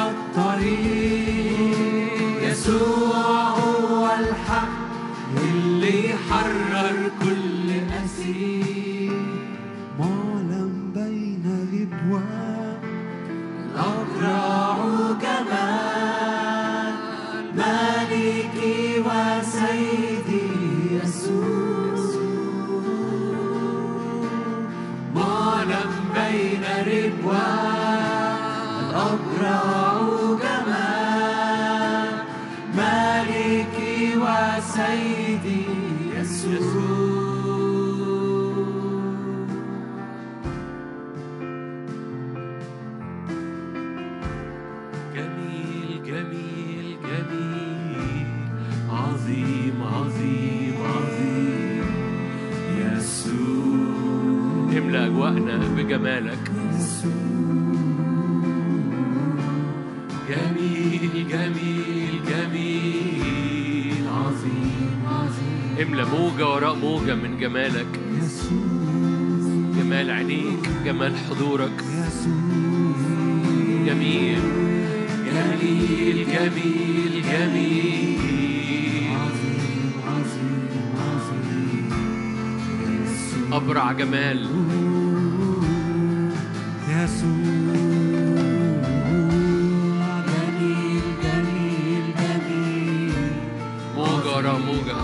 بجمالك جميل جميل جميل عظيم عظيم. املأ موجة وراء موجة من جمالك. جمال عينيك جمال حضورك. جميل جميل جميل جميل. أبرع جمال. موجة موجة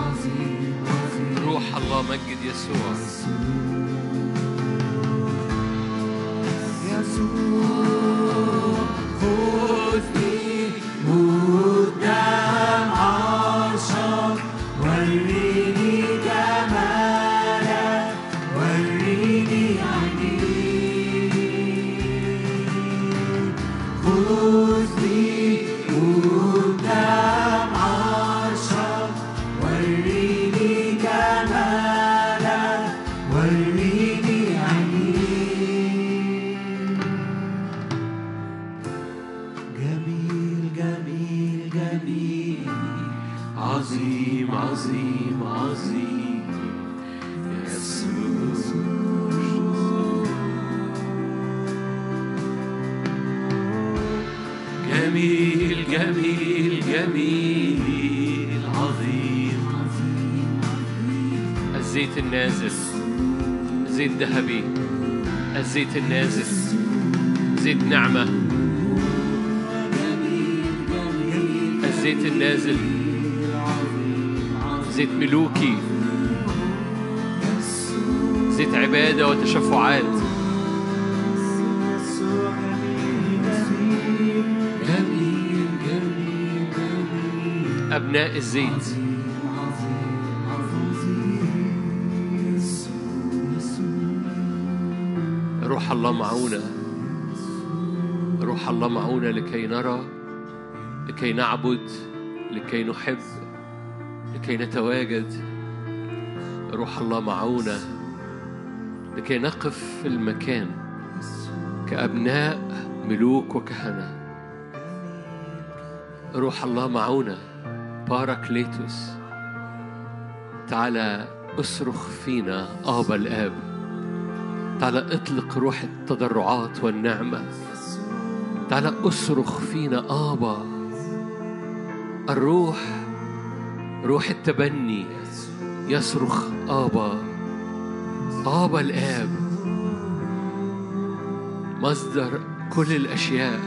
روح الله مجد يسوع. جميل جميل جميل. عظيم عظيم عظيم. جميل جميل جميل. عظيم. الزيت النازل زيت ذهبي. الزيت النازل زيت نعمة. الزيت النازل زيت ملوكي زيت عبادة وتشفعات. أبناء الزيت. روح الله معونا روح الله معونا لكي نرى لكي نعبد لكي نحب لكي نتواجد. روح الله معونا لكي نقف في المكان كأبناء ملوك وكهنة. روح الله معونا باراكليتوس تعالى أصرخ فينا آبا الآب. تعالى اطلق روح التضرعات والنعمة. تعالى أصرخ فينا آبا الروح روح التبني يصرخ آبا. آبا الآب. مصدر كل الأشياء.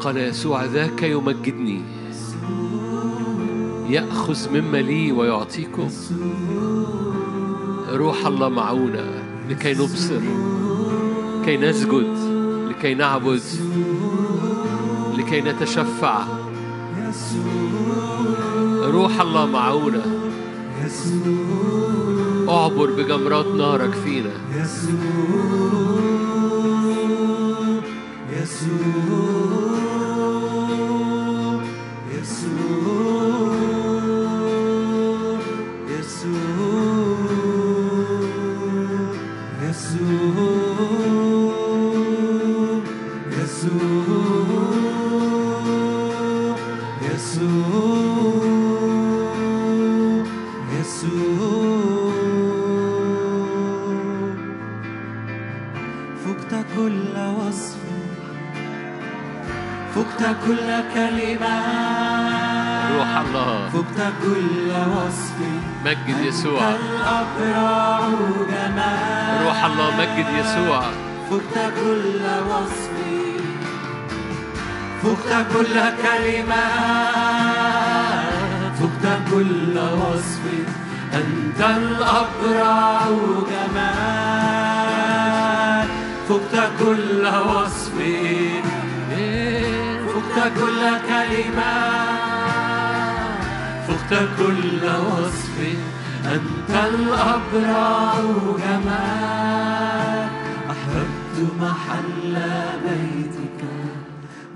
قال يسوع ذاك يمجدني. يأخذ مما لي ويعطيكم. روح الله معونا لكي نبصر لكي نسجد لكي نعبد. لكي نتشفع. روح الله معونا اعبر بجمرات نارك فينا. فقت مجد يسوع. روح الله مجد يسوع. فقت كل وصف. فقت كل كلمة. فقت كل وصف. أنت الأبرع جمال. فقت كل وصف. فقت كل كلمة. فقت كل وصف أنت الأبرع جمال أحببت محل بيتك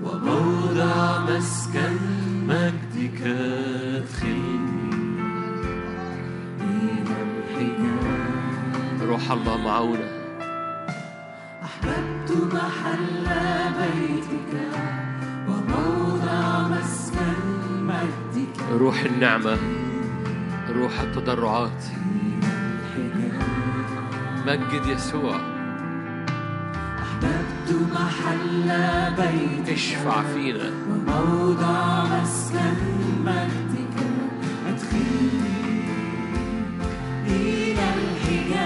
وموضع مسكن مجدك ادخلني روح الله معونا أحببت محل بيتك روح النعمة روح التضرعات. مجد يسوع. أحببت محل بيتك اشفع فينا. وموضع مسكن مجدك. أدخلني إلى الحجاب.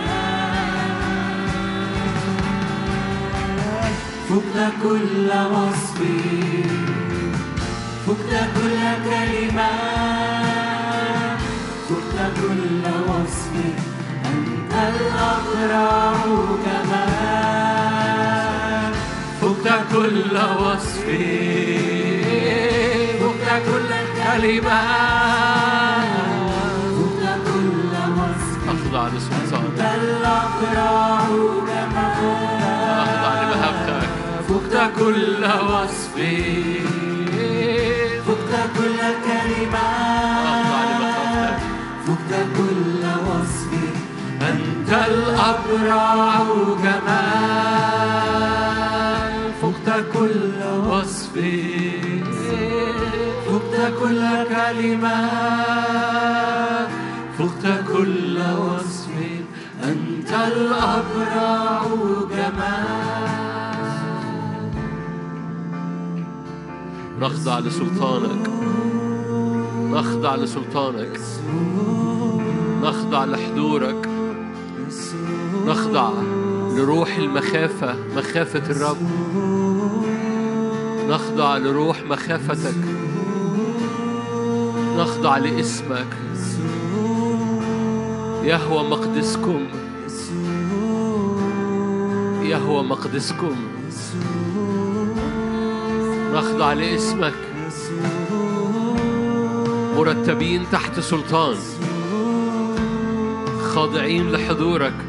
فوقنا كل وصفي. فقت كل كلمة فقت كل وصف أنت الأبرع جمال فقت كل وصف فقت كل كلمة. فقت كل وصف أخضع لسلطانك أنت الأبرع جمال أخضع لمهابتك فقت كل وصف كل لمخافتك فقت كل وصف. أنت الأبرع جمال. فقت كل وصف. فقت كل كلمة. فقت كل وصف. أنت الأبرع جمال. نخضع لسلطانك. نخضع لسلطانك. نخضع لحضورك. نخضع لروح المخافة مخافة الرب. نخضع لروح مخافتك. نخضع لاسمك. يهوى مقدسكم. يهوى مقدسكم. نخضع لاسمك. مرتبين تحت سلطان. خاضعين لحضورك.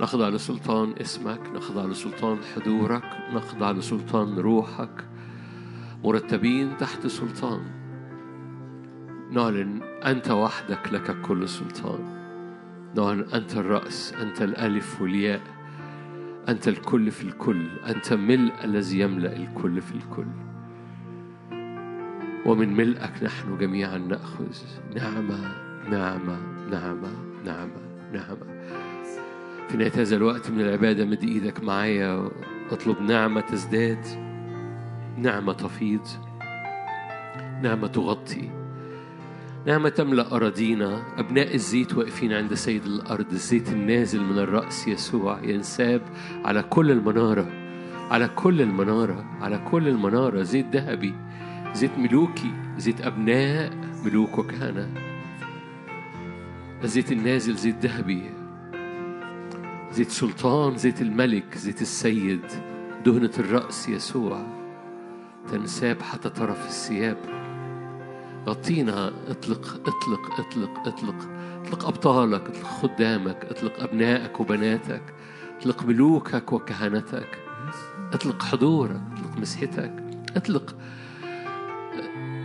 نخضع لسلطان اسمك نخضع لسلطان حضورك نخضع لسلطان روحك. مرتبين تحت سلطان. نعلن أنت وحدك لك كل سلطان. نعلن أنت الرأس أنت الألف والياء أنت الكل في الكل أنت ملء الذي يملأ الكل في الكل. ومن ملئك نحن جميعا نأخذ. نعمة نعمة نعمة نعمة نعمة في نهاية هذا الوقت من العبادة مد إيدك معايا واطلب نعمة تزداد نعمة تفيض نعمة تغطي. نعمة تملأ أراضينا. أبناء الزيت واقفين عند سيد الأرض. الزيت النازل من الرأس يسوع ينساب على كل المنارة على كل المنارة على كل المنارة. زيت ذهبي زيت ملوكي زيت أبناء ملوك وكهنة الزيت النازل زيت ذهبي زيت سلطان زيت الملك زيت السيد. دهنة الرأس يسوع تنساب حتى طرف الثياب. غطينا اطلق اطلق اطلق اطلق. اطلق أبطالك اطلق خدامك اطلق أبنائك وبناتك. اطلق ملوكك وكهنتك اطلق حضورك اطلق مسحتك. اطلق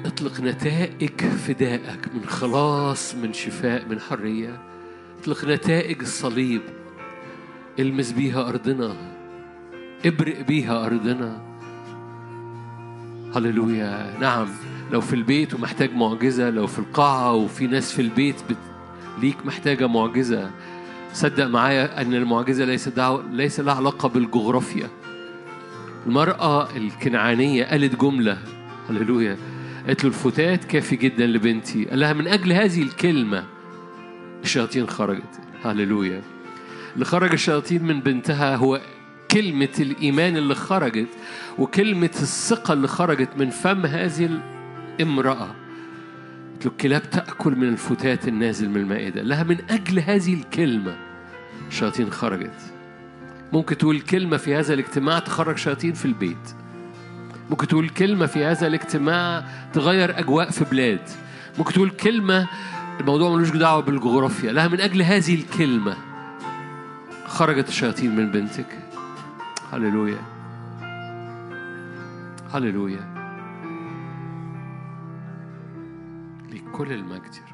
اطلق نتائج فدائك من خلاص من شفاء من حرية. اطلق نتائج الصليب. المس بيها أرضنا. ابرق بيها أرضنا. هللويا. نعم. لو في البيت ومحتاج معجزة لو في القاعة وفي ناس في البيت بت... ليك محتاجة معجزة. صدق معايا أن المعجزة ليس دعوة ليس لها علاقة بالجغرافيا. المرأة الكنعانية قالت جملة هللويا قالت له الفتات كافي جدا لبنتي. قال لها من أجل هذه الكلمة الشياطين خرجت. هللويا. اللي خرج الشياطين من بنتها هو كلمة الإيمان اللي خرجت وكلمة الثقة اللي خرجت من فم هذه الامرأة قلت له الكلاب تأكل من الفتات النازل من المائدة لها من أجل هذه الكلمة الشياطين خرجت. ممكن تقول كلمة في هذا الاجتماع تخرج شياطين في البيت. ممكن تقول كلمة في هذا الاجتماع تغير أجواء في بلاد. ممكن تقول كلمة الموضوع ملوش دعوة بالجغرافيا لها من أجل هذه الكلمة خرجت الشياطين من بنتك. هللويا. هللويا. لكل المجد.